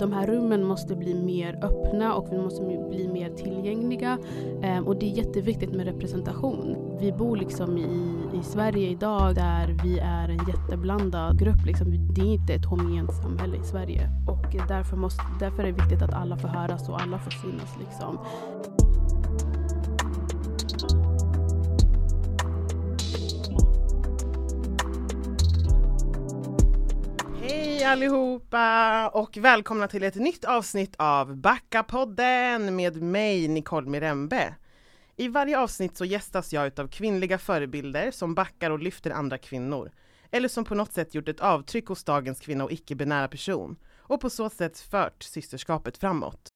de här rummen måste bli mer öppna och vi måste bli mer tillgängliga. Ehm, och det är jätteviktigt med representation. Vi bor liksom i, i Sverige idag där vi är en jätteblandad grupp. Liksom. Det är inte ett homogent samhälle i Sverige. Och därför, måste, därför är det viktigt att alla får höras och alla får synas. Liksom. Allihopa och välkomna till ett nytt avsnitt av Backa-podden med mig Nicole Mirembe. I varje avsnitt så gästas jag utav kvinnliga förebilder som backar och lyfter andra kvinnor eller som på något sätt gjort ett avtryck hos dagens kvinna och icke-binära person och på så sätt fört systerskapet framåt.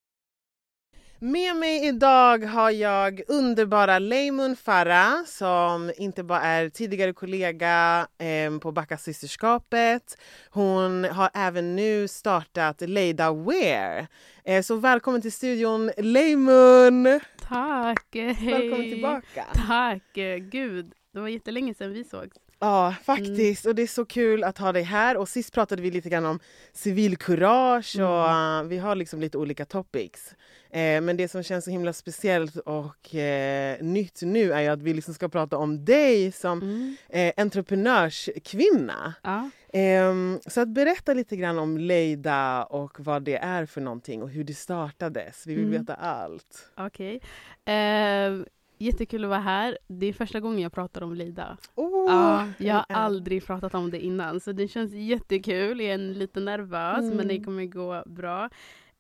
Med mig idag har jag underbara Leimun Farah som inte bara är tidigare kollega eh, på Backa systerskapet. Hon har även nu startat Leida Wear. Eh, så välkommen till studion Leimun! Tack! Välkommen tillbaka! Tack! Gud, det var jättelänge sedan vi sågs. Ja, faktiskt. Mm. Och det är så kul att ha dig här. Och sist pratade vi lite grann om civilkurage och mm. vi har liksom lite olika topics. Eh, men det som känns så himla speciellt och eh, nytt nu är att vi liksom ska prata om dig som mm. eh, entreprenörskvinna. Ja. Eh, så att berätta lite grann om Leida och vad det är för någonting och hur det startades. Vi vill mm. veta allt. Okej. Okay. Eh, jättekul att vara här. Det är första gången jag pratar om Leida. Oh, ja, jag har aldrig pratat om det innan så det känns jättekul. Jag är lite nervös mm. men det mm. kommer gå bra.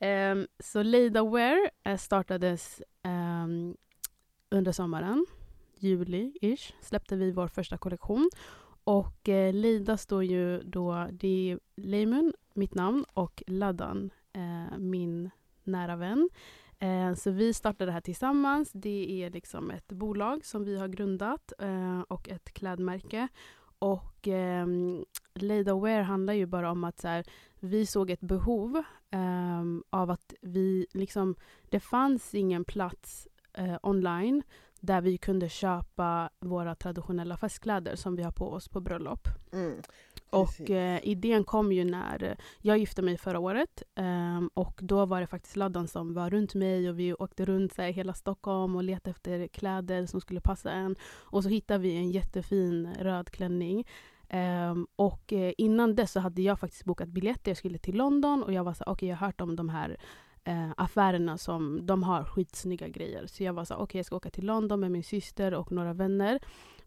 Um, så Leida Wear uh, startades um, under sommaren, juli-ish, släppte vi vår första kollektion. Och uh, Leida står ju då, det är Leimun, mitt namn, och Laddan, uh, min nära vän. Eh, så vi startade det här tillsammans. Det är liksom ett bolag som vi har grundat eh, och ett klädmärke. Och eh, Leida Wear handlar ju bara om att så här, vi såg ett behov eh, av att vi liksom, det fanns ingen plats eh, online där vi kunde köpa våra traditionella festkläder som vi har på oss på bröllop. Mm. Och eh, idén kom ju när eh, jag gifte mig förra året. Eh, och då var det faktiskt Laddan som var runt mig och vi åkte runt så här, hela Stockholm och letade efter kläder som skulle passa en. Och så hittade vi en jättefin röd klänning. Um, och uh, innan dess så hade jag faktiskt bokat biljetter. Jag skulle till London och jag var så okej okay, jag har hört om de här uh, affärerna som de har skitsnygga grejer. Så jag var så okej okay, jag ska åka till London med min syster och några vänner.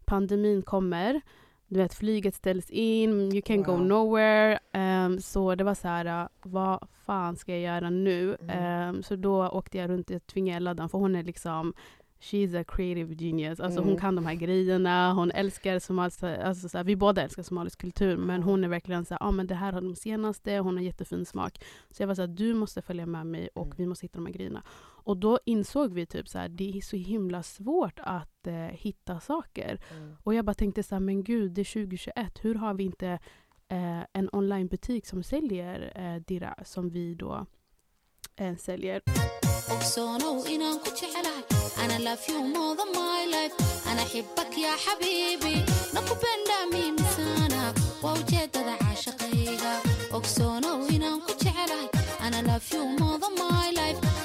Pandemin kommer du vet, flyget ställs in, you can wow. go nowhere. Um, så det var så här, uh, vad fan ska jag göra nu? Mm. Um, så då åkte jag runt, jag tvingade ladda för hon är liksom She's a creative genius. Alltså mm. Hon kan de här grejerna, hon älskar somalisk, alltså så vi båda älskar somalisk kultur men hon är verkligen så ja ah, men det här har de senaste, hon har jättefin smak. Så jag var så här, du måste följa med mig och mm. vi måste hitta de här grejerna. Och då insåg vi typ så här, det är så himla svårt att eh, hitta saker. Mm. Och jag bara tänkte så här, men gud, det är 2021, hur har vi inte eh, en onlinebutik som säljer eh, Dira, som vi då eh, säljer? Mm.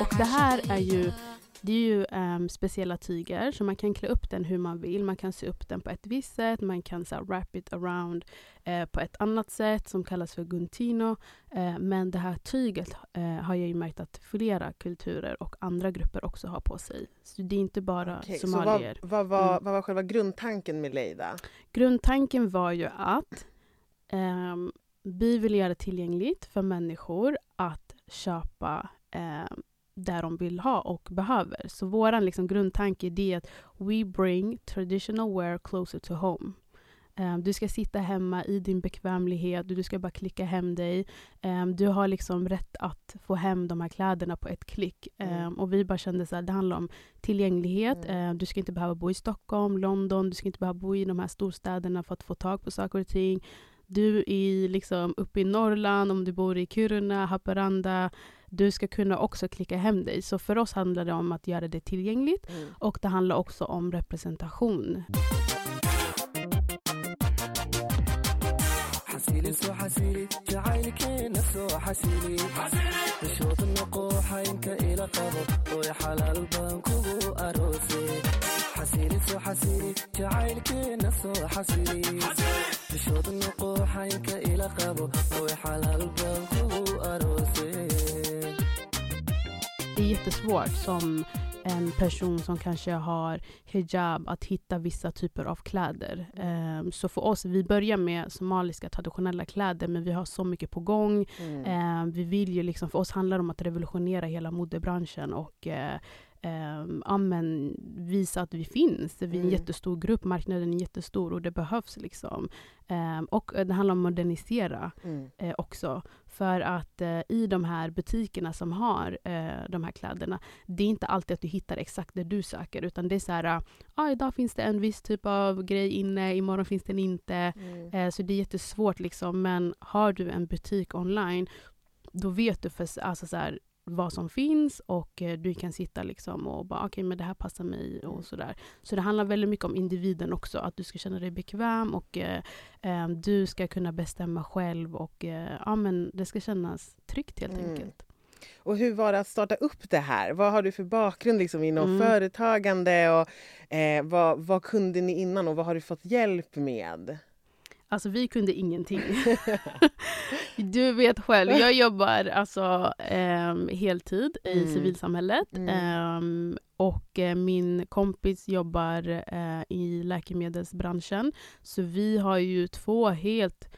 Och det här är ju, det är ju um, speciella tyger, så man kan klä upp den hur man vill. Man kan sy upp den på ett visst sätt, man kan så, wrap it around eh, på ett annat sätt som kallas för guntino. Eh, men det här tyget eh, har jag ju märkt att flera kulturer och andra grupper också har på sig. Så det är inte bara okay, somalier. Så vad, vad, vad, mm. vad var själva grundtanken med Leida? Grundtanken var ju att Um, vi vill göra det tillgängligt för människor att köpa um, där de vill ha och behöver. Så vår liksom grundtanke är att we bring traditional wear closer to home. Um, du ska sitta hemma i din bekvämlighet, du ska bara klicka hem dig. Um, du har liksom rätt att få hem de här kläderna på ett klick. Um, mm. Och vi bara kände att det handlar om tillgänglighet. Mm. du ska inte behöva bo i Stockholm, London, du ska inte behöva bo i de här storstäderna för att få tag på saker och ting du är liksom uppe i Norrland, om du bor i Kiruna, Haparanda, du ska kunna också klicka hem dig. Så för oss handlar det om att göra det tillgängligt mm. och det handlar också om representation. حسيلي سو حسيلي تعالي كي نفسو حسيلي ila qabo kugu Det är jättesvårt som en person som kanske har hijab att hitta vissa typer av kläder. Um, så för oss, vi börjar med somaliska traditionella kläder men vi har så mycket på gång. Mm. Um, vi vill ju liksom, för oss handlar det om att revolutionera hela modebranschen och uh, ja, men visa att vi finns. Vi är en Mm. jättestor grupp, marknaden är jättestor och det behövs. liksom. Och eh, det handlar om att modernisera Mm. eh, också. För att eh, i de här butikerna som har eh, de här kläderna, det är inte alltid att du hittar exakt det du söker, utan det är så här, ah, idag finns det en viss typ av grej inne, imorgon finns den inte. Mm. Eh, så det är jättesvårt liksom, men har du en butik online, då vet du för, alltså så här, vad som finns och eh, du kan sitta liksom och bara okej men det här passar mig Mm. och sådär. Så det handlar väldigt mycket om individen också, att du ska känna dig bekväm och eh, eh, du ska kunna bestämma själv och eh, ja, men det ska kännas tryggt helt Mm. enkelt. Och hur var det att starta upp det här? Vad har du för bakgrund liksom inom Mm. företagande? Och, eh, vad, vad kunde ni innan och vad har du fått hjälp med? Alltså vi kunde ingenting. du vet själv, jag jobbar alltså ehm, heltid i Mm. civilsamhället. Mm. Ehm, och eh, min kompis jobbar eh, i läkemedelsbranschen. Så vi har ju två helt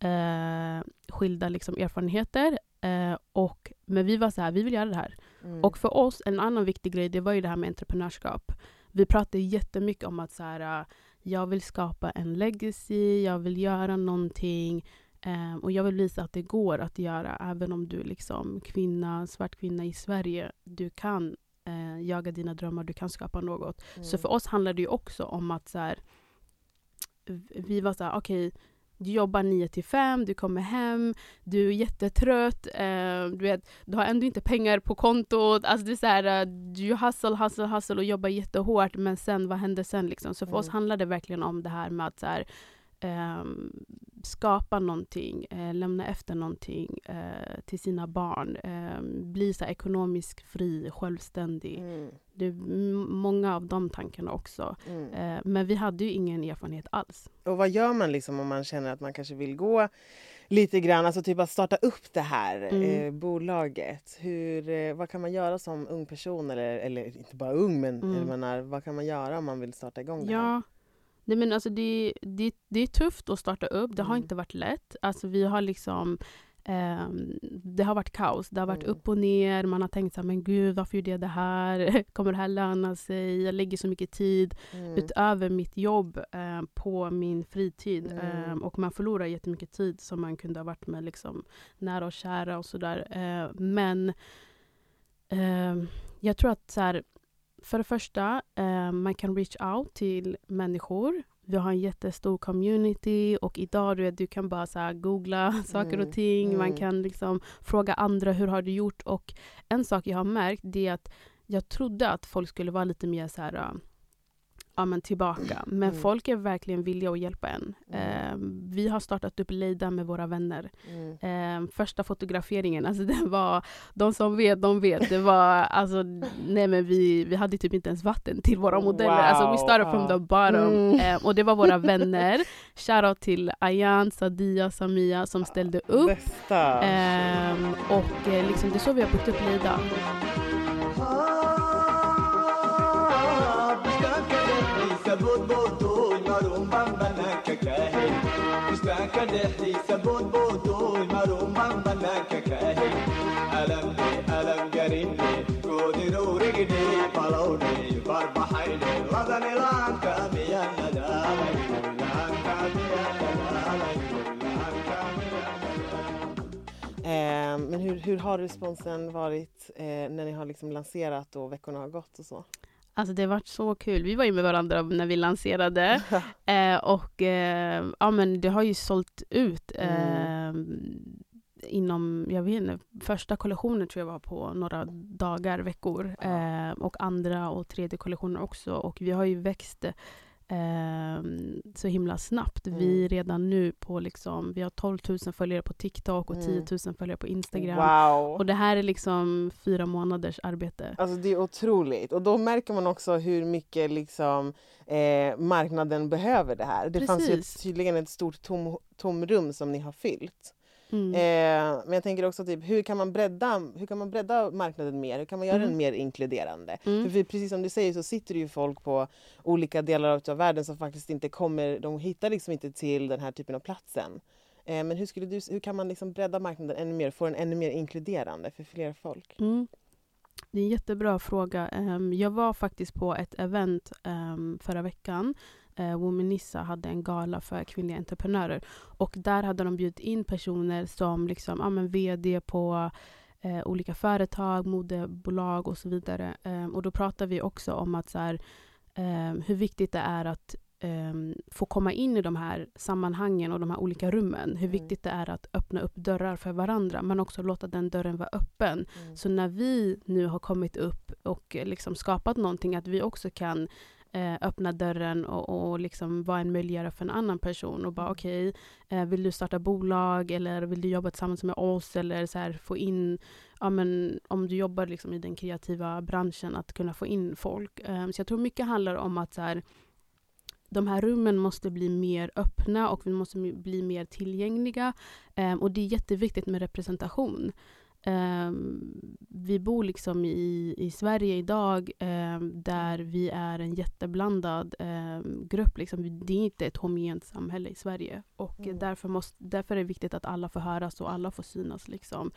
eh, skilda liksom, erfarenheter. Eh, och, men vi var så här, vi vill göra det här. Mm. Och för oss, en annan viktig grej, det var ju det här med entreprenörskap. Vi pratade jättemycket om att så här, jag vill skapa en legacy, jag vill göra någonting eh, och jag vill visa att det går att göra även om du är liksom kvinna, svart kvinna i Sverige. Du kan eh, jaga dina drömmar, du kan skapa något. Mm. Så för oss handlar det ju också om att så här, vi var så här, okej, du jobbar 9 till 5, du kommer hem, du är jättetrött, eh, du, vet, du har ändå inte pengar på kontot. Alltså det är så här, eh, du hustle, hustle, hustle och jobbar jättehårt men sen, vad händer sen? Liksom? Så för oss Mm. handlar det verkligen om det här med att så här, ehm, skapa någonting, eh, lämna efter någonting eh, till sina barn. Eh, bli så ekonomiskt fri, självständig. Mm. Det är många av de tankarna också. Mm. Eh, men vi hade ju ingen erfarenhet alls. Och vad gör man liksom om man känner att man kanske vill gå lite grann, alltså typ att starta upp det här Mm. eh, bolaget. Hur, eh, vad kan man göra som ung person eller, eller inte bara ung men Mm. menar, vad kan man göra om man vill starta igång det här? Nej, men alltså det, det, det är tufft att starta upp. Det har Mm. inte varit lätt. Alltså vi har liksom ehm, det har varit kaos. Det har varit Mm. upp och ner. Man har tänkt så här, men gud, varför gjorde jag det här? Kommer det här löna sig? Jag lägger så mycket tid Mm. utöver mitt jobb eh, på min fritid. Mm. Eh, och man förlorar jättemycket tid som man kunde ha varit med liksom, nära och kära och sådär. Eh, men eh, jag tror att så här, för det första, eh, man kan reach out till människor. Vi har en jättestor community och idag du, vet, du kan bara så googla saker Mm, och ting. Man mm. kan liksom fråga andra hur har du gjort. Och en sak jag har märkt är att jag trodde att folk skulle vara lite mer så här, äh, ja, men tillbaka. Men Mm. folk är verkligen villiga att hjälpa en. Mm. Eh, vi har startat upp Leida med våra vänner. Mm. Eh, första fotograferingen, alltså den var, de som vet, de vet. Det var, alltså, nej men vi, vi hade typ inte ens vatten till våra modeller. Alltså we Wow, started from the bottom. Eh, och det var våra vänner. Shoutout till Ayan, Sadia, Samia som ställde upp. Ehm, och eh, liksom, det är så vi har byggt upp Leida. Men hur, hur har responsen varit eh, när ni har liksom lanserat och veckorna har gått och så? Alltså det har varit så kul. Vi var ju med varandra när vi lanserade. Eh, och eh, ja, men det har ju sålt ut eh, inom, jag vet inte, första kollektionen tror jag var på några dagar, veckor. Eh, och andra och tredje kollektioner också. Och vi har ju växt ehm, så himla snabbt. Mm. Vi redan nu på liksom, vi har 12 000 följare på TikTok och Mm. 10 000 följare på Instagram. Wow! Och det här är liksom fyra månaders arbete. Alltså det är otroligt och då märker man också hur mycket liksom, eh, marknaden behöver det här. Det fanns ju Precis. tydligen ett stort tom, tomrum som ni har fyllt. Mm. Eh, men jag tänker också typ, hur kan man bredda, hur kan man bredda marknaden mer? Hur kan man göra Mm. den mer inkluderande? Mm. För, precis som du säger så sitter det ju folk på olika delar av världen som faktiskt inte kommer, de hittar liksom inte till den här typen av platsen. Eh, men hur, skulle du, hur kan man liksom bredda marknaden ännu mer, få den ännu mer inkluderande för fler folk? Mm. Det är en jättebra fråga. Ehm, jag var faktiskt på ett event um, förra veckan. Uh, Womanissa hade en gala för kvinnliga entreprenörer. Och där hade de bjudit in personer som liksom, ja, men vd på eh, olika företag, modebolag och så vidare. Ehm, och då pratade vi också om att så här, ehm, hur viktigt det är att ehm, få komma in i de här sammanhangen och de här olika rummen. Hur Mm. viktigt det är att öppna upp dörrar för varandra men också låta den dörren vara öppen. Så när vi nu har kommit upp och eh, liksom skapat någonting, att vi också kan eh, öppna dörren och, och liksom vara en möjliggörare för en annan person och bara Mm. okej, eh, vill du starta bolag eller vill du jobba tillsammans med oss eller så här, få in, ja men om du jobbar liksom i den kreativa branschen, att kunna få in folk. Eh, så jag tror mycket handlar om att så här, de här rummen måste bli mer öppna och vi måste bli mer tillgängliga. Ehm, och det är jätteviktigt med representation. Ehm, vi bor liksom i, i Sverige idag ehm, där vi är en jätteblandad ehm, grupp. Liksom. Det är inte ett homogent samhälle i Sverige. Och Mm. därför, måste, därför är det viktigt att alla får höras och alla får synas. Liksom.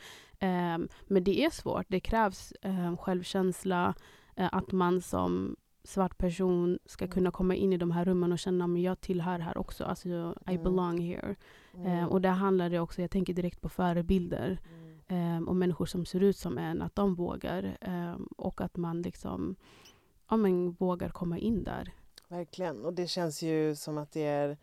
Men det är svårt. Det krävs självkänsla, eh, att man som svart person ska Mm. kunna komma in i de här rummen och känna att jag tillhör här också. Alltså, I Mm. belong here. Mm. Och där handlar det också, jag tänker direkt på förebilder Mm. Eh, och människor som ser ut som en, att de vågar. Eh, och att man liksom ja, men, vågar komma in där. Verkligen, och det känns ju som att det är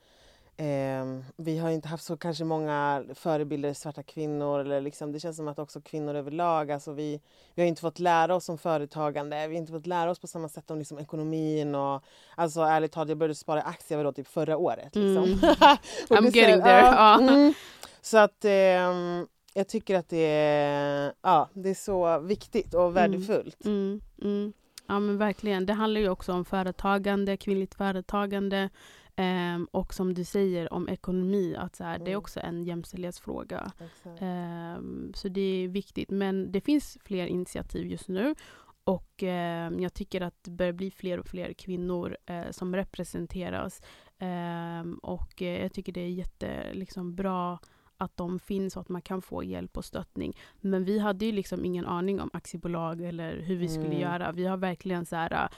ehm, vi har inte haft så kanske många förebilder, svarta kvinnor. Eller liksom, det känns som att också kvinnor överlag, alltså vi, vi har inte fått lära oss om företagande. Vi har inte fått lära oss på samma sätt om liksom ekonomin. Och, alltså ärligt talat, jag började spara i aktier vadå, typ förra året. Liksom. Mm. I'm getting there, ja. mm. Så att ehm, jag tycker att det är, ja, det är så viktigt och värdefullt. Mm, mm. Ja men verkligen. Det handlar ju också om företagande, kvinnligt företagande. ehm, och som du säger om ekonomi, att så här, det är Mm. också en jämställdhetsfråga. Ehm, så det är viktigt. Men det finns fler initiativ just nu. Och ehm, jag tycker att det börjar bli fler och fler kvinnor eh, som representeras. Ehm, och eh, jag tycker det är jätte, liksom, bra att de finns och att man kan få hjälp och stöttning. Men vi hade ju liksom ingen aning om aktiebolag eller hur vi skulle Mm. göra. Vi har verkligen så här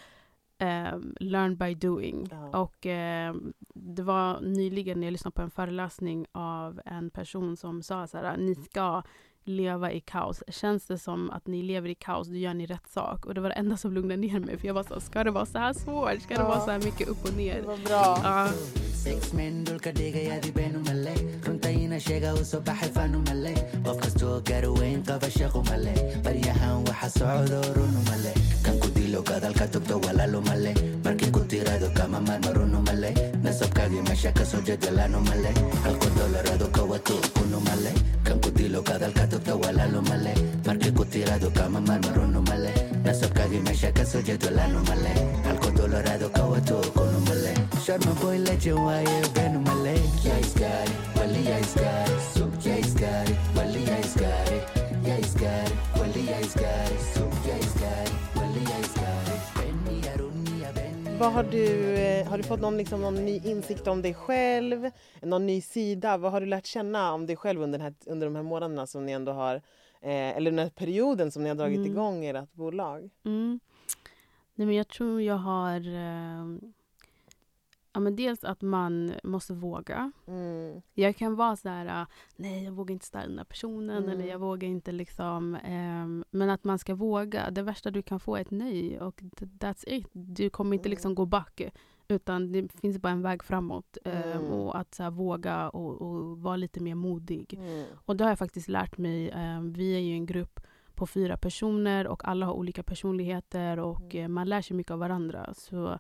ehm, learn by doing. Ja. Och ehm, det var nyligen när jag lyssnade på en föreläsning av en person som sa så här, ni ska leva i kaos. Känns det som att ni lever i kaos, då gör ni rätt sak. Och det var det enda som lugnade ner mig. För jag var så, ska det vara så här svårt? Ska det Ja. vara så här mycket upp och Det ner? var bra. Ja. Sex men dhulka dhigayaadi beenu male runta ina sheega u soo baxay faanu male qof kastoo garoweyn qaba shaqo male baryahan waxa socdo runu male kan ku dilo gadalka togto walaalo male markii ku tirado kama marma runu male nasabkaagii meesha ka soo jedelaano male halko dolarado ka wato kunu male kan ku dilo gadalka togto walaalo male markii ku tirado kama marma runu male nasabkaagii meesha ka soo jedelaano male halko dolarado ka wato male sharma boy legend waaye beenu male yaa iskaari wali yaa iskaari sub yaa iskaari wali yaa iskaari yaa iskaari wali yaa iskaari sub yaa iskaari wali yaa iskaari benniya runniya benniya Vad har, du, eh, har du fått någon, liksom, någon ny insikt om dig själv? Någon ny sida? Vad har du lärt känna om dig själv under, den här, under de här månaderna som ni ändå har eh, eller den här perioden som ni har dragit Mm. igång ert bolag? Mm. Nej, men jag tror jag har... Eh, ja, men dels att man måste våga. Mm. Jag kan vara så här, ah, nej jag vågar inte ställa den här personen Mm. eller jag vågar inte liksom. ehm, men att man ska våga. Det värsta du kan få är ett nej och th- that's it. Du kommer inte Mm. liksom gå back. Utan det finns bara en väg framåt. Mm. och att så här, våga och, och vara lite mer modig. Mm. Och det har jag faktiskt lärt mig. ehm, vi är ju en grupp på fyra personer och alla har olika personligheter och Mm. eh, man lär sig mycket av varandra. Så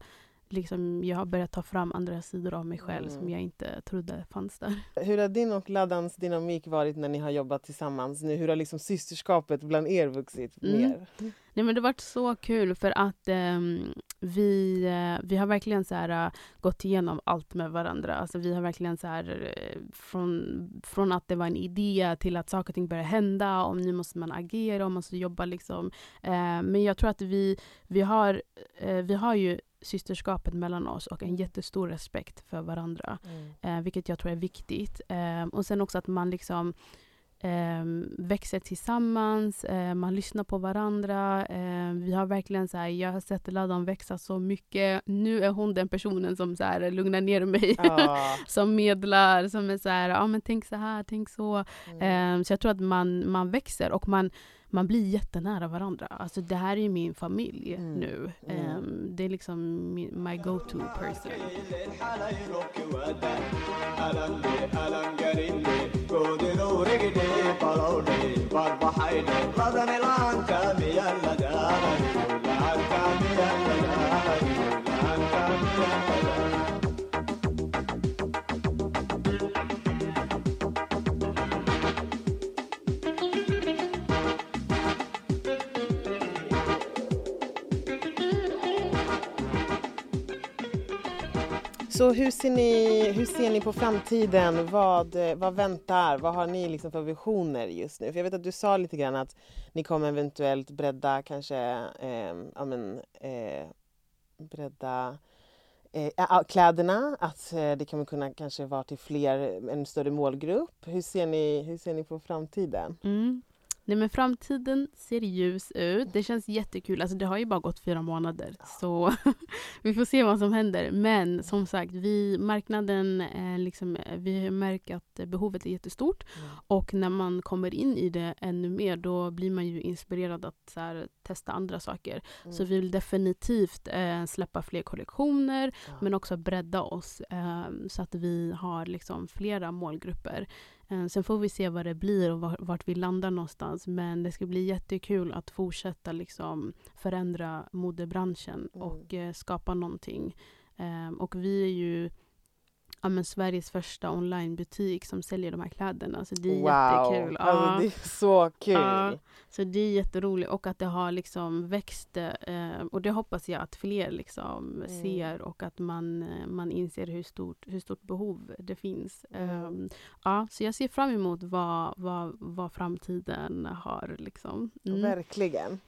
liksom, jag har börjat ta fram andra sidor av mig själv Mm. som jag inte trodde fanns där. Hur har din och Laddans dynamik varit när ni har jobbat tillsammans nu? Hur har liksom systerskapet bland er vuxit Mm. mer? Nej men det har varit så kul för att ehm, vi, eh, vi har verkligen så här, eh, gått igenom allt med varandra. Alltså vi har verkligen så här, eh, från, från att det var en idé till att saker och ting börjar hända, och nu måste man agera, och man måste jobba liksom. Eh, men jag tror att vi, vi, har, eh, vi har ju systerskapet mellan oss och en jättestor respekt för varandra. Eh, vilket jag tror är viktigt. Eh, och sen också att man liksom eh, växer tillsammans, eh, man lyssnar på varandra. Eh, vi har verkligen så här, jag har sett Ladan växa så mycket. Nu är hon den personen som så här, lugnar ner mig. Ja. som medlar, som är så här, ja men tänk så här, tänk så. Mm. Eh, så jag tror att man, man växer och man, man blir jättenära varandra. Alltså det här är ju min familj Mm. nu. Mm. Eh, det är liksom min, my go-to person. Så hur ser, ni, hur ser ni på framtiden? Vad, vad väntar? Vad har ni liksom för visioner just nu? För jag vet att du sa lite grann att ni kommer eventuellt bredda kanske, eh, ja men, eh, bredda eh, kläderna, att eh, det kommer kunna kanske vara till fler, en större målgrupp. Hur ser ni, hur ser ni på framtiden? Mm. Nej men framtiden ser ljus ut. Det känns jättekul. Alltså det har ju bara gått fyra månader. Så vi får se vad som händer. Men som sagt, vi, marknaden, eh, liksom, eh, vi märker att eh, behovet är jättestort. Och när man kommer in i det ännu mer då blir man ju inspirerad att här, testa andra saker. Mm. Så vi vill definitivt eh, släppa fler kollektioner Ja. men också bredda oss eh, så att vi har liksom flera målgrupper. Eh, sen får vi se vad det blir och var, vart vi landar någonstans. Men det ska bli jättekul att fortsätta liksom förändra modebranschen Mm. och eh, skapa någonting. Eh, och vi är ju ja, men Sveriges första onlinebutik som säljer de här kläderna. Så det är jättekul. Ja. Alltså, det är så kul! Ja. Så det är jätteroligt och att det har liksom växt eh, och det hoppas jag att fler liksom Mm. ser och att man, eh, man inser hur stort, hur stort behov det finns. Mm. Ehm, ja, så jag ser fram emot vad, vad, vad framtiden har. Liksom. Mm. Verkligen.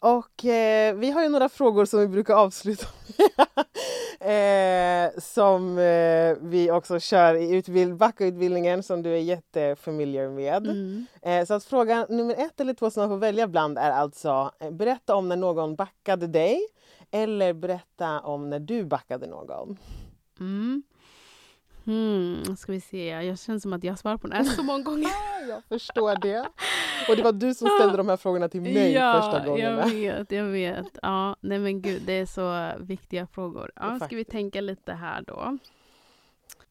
Och eh, vi har ju några frågor som vi brukar avsluta med. eh, som eh, vi också kör i utbild- Backa-utbildningen som du är jättefamiliar med. Mm. Eh, så att fråga nummer ett eller två som man får välja bland är alltså eh, berätta om när någon backade dig eller berätta om när du backade någon. Mm. Hmm, ska vi se, jag känner som att jag svarar på den här så många gånger. Jag förstår det. Och det var du som ställde de här frågorna till mig första gångerna. jag vet, jag vet. Ja, nej men gud, det är så viktiga frågor. Ja, ska vi tänka lite här då.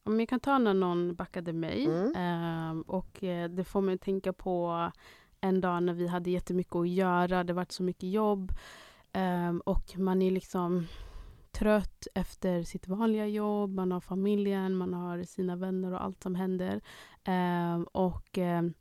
Om jag kan ta när någon backade mig. Mm. ehm, och eh, det får mig att tänka på en dag när vi hade jättemycket att göra. Det varit så mycket jobb. ehm, och man är liksom trött efter sitt vanliga jobb. Man har familjen, man har sina vänner och allt som händer. Ehm, och ehm,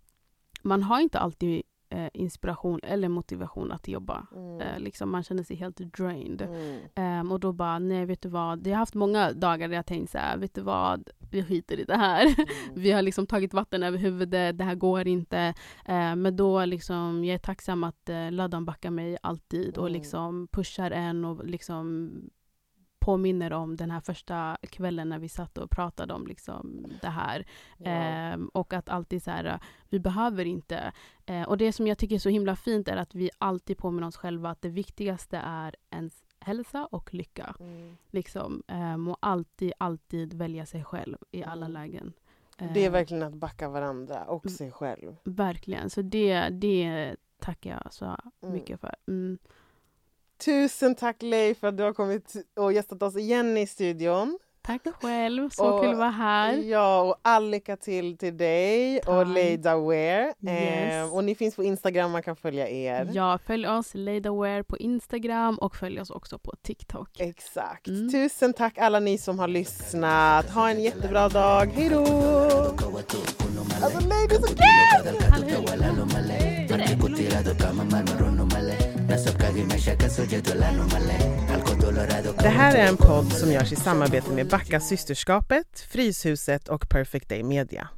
man har inte alltid eh, inspiration eller motivation att jobba. Mm. Eh, liksom man känner sig helt drained. Mm. Ehm, och då bara, nej vet du vad. Jag har haft många dagar där jag tänkt så här, vet du vad, vi skiter i det här. Mm. vi har liksom tagit vatten över huvudet, det här går inte. Eh, men då liksom, jag är tacksam att eh, Laddan backar mig alltid och Mm. liksom pushar en och liksom påminner om den här första kvällen när vi satt och pratade om liksom det här. Ja. Ehm, och att alltid så här, vi behöver inte. Eh, och det som jag tycker är så himla fint är att vi alltid påminner oss själva att det viktigaste är ens hälsa och lycka. Mm. Liksom, ehm, och alltid, alltid välja sig själv i alla Mm. lägen. Det är Ehm, verkligen att backa varandra och Mm. sig själv. Verkligen, så det, det tackar jag så Mm. mycket för. Mm. Tusen tack Leif för att du har kommit och gästat oss igen i studion. Tack själv, så Och- kul att vara här. Ja, och all lycka till till dig och Tack. Leida Wear. Yes. Eh, och ni finns på Instagram, man kan följa er. Ja, följ oss Leidaware på Instagram och följ oss också på TikTok. Exakt. Mm. Tusen tack alla ni som har lyssnat. Ha en jättebra dag. Hej då! Alltså det är så kul! Det här är en podd som görs i samarbete med Backa systerskapet, Fryshuset och Perfect Day Media.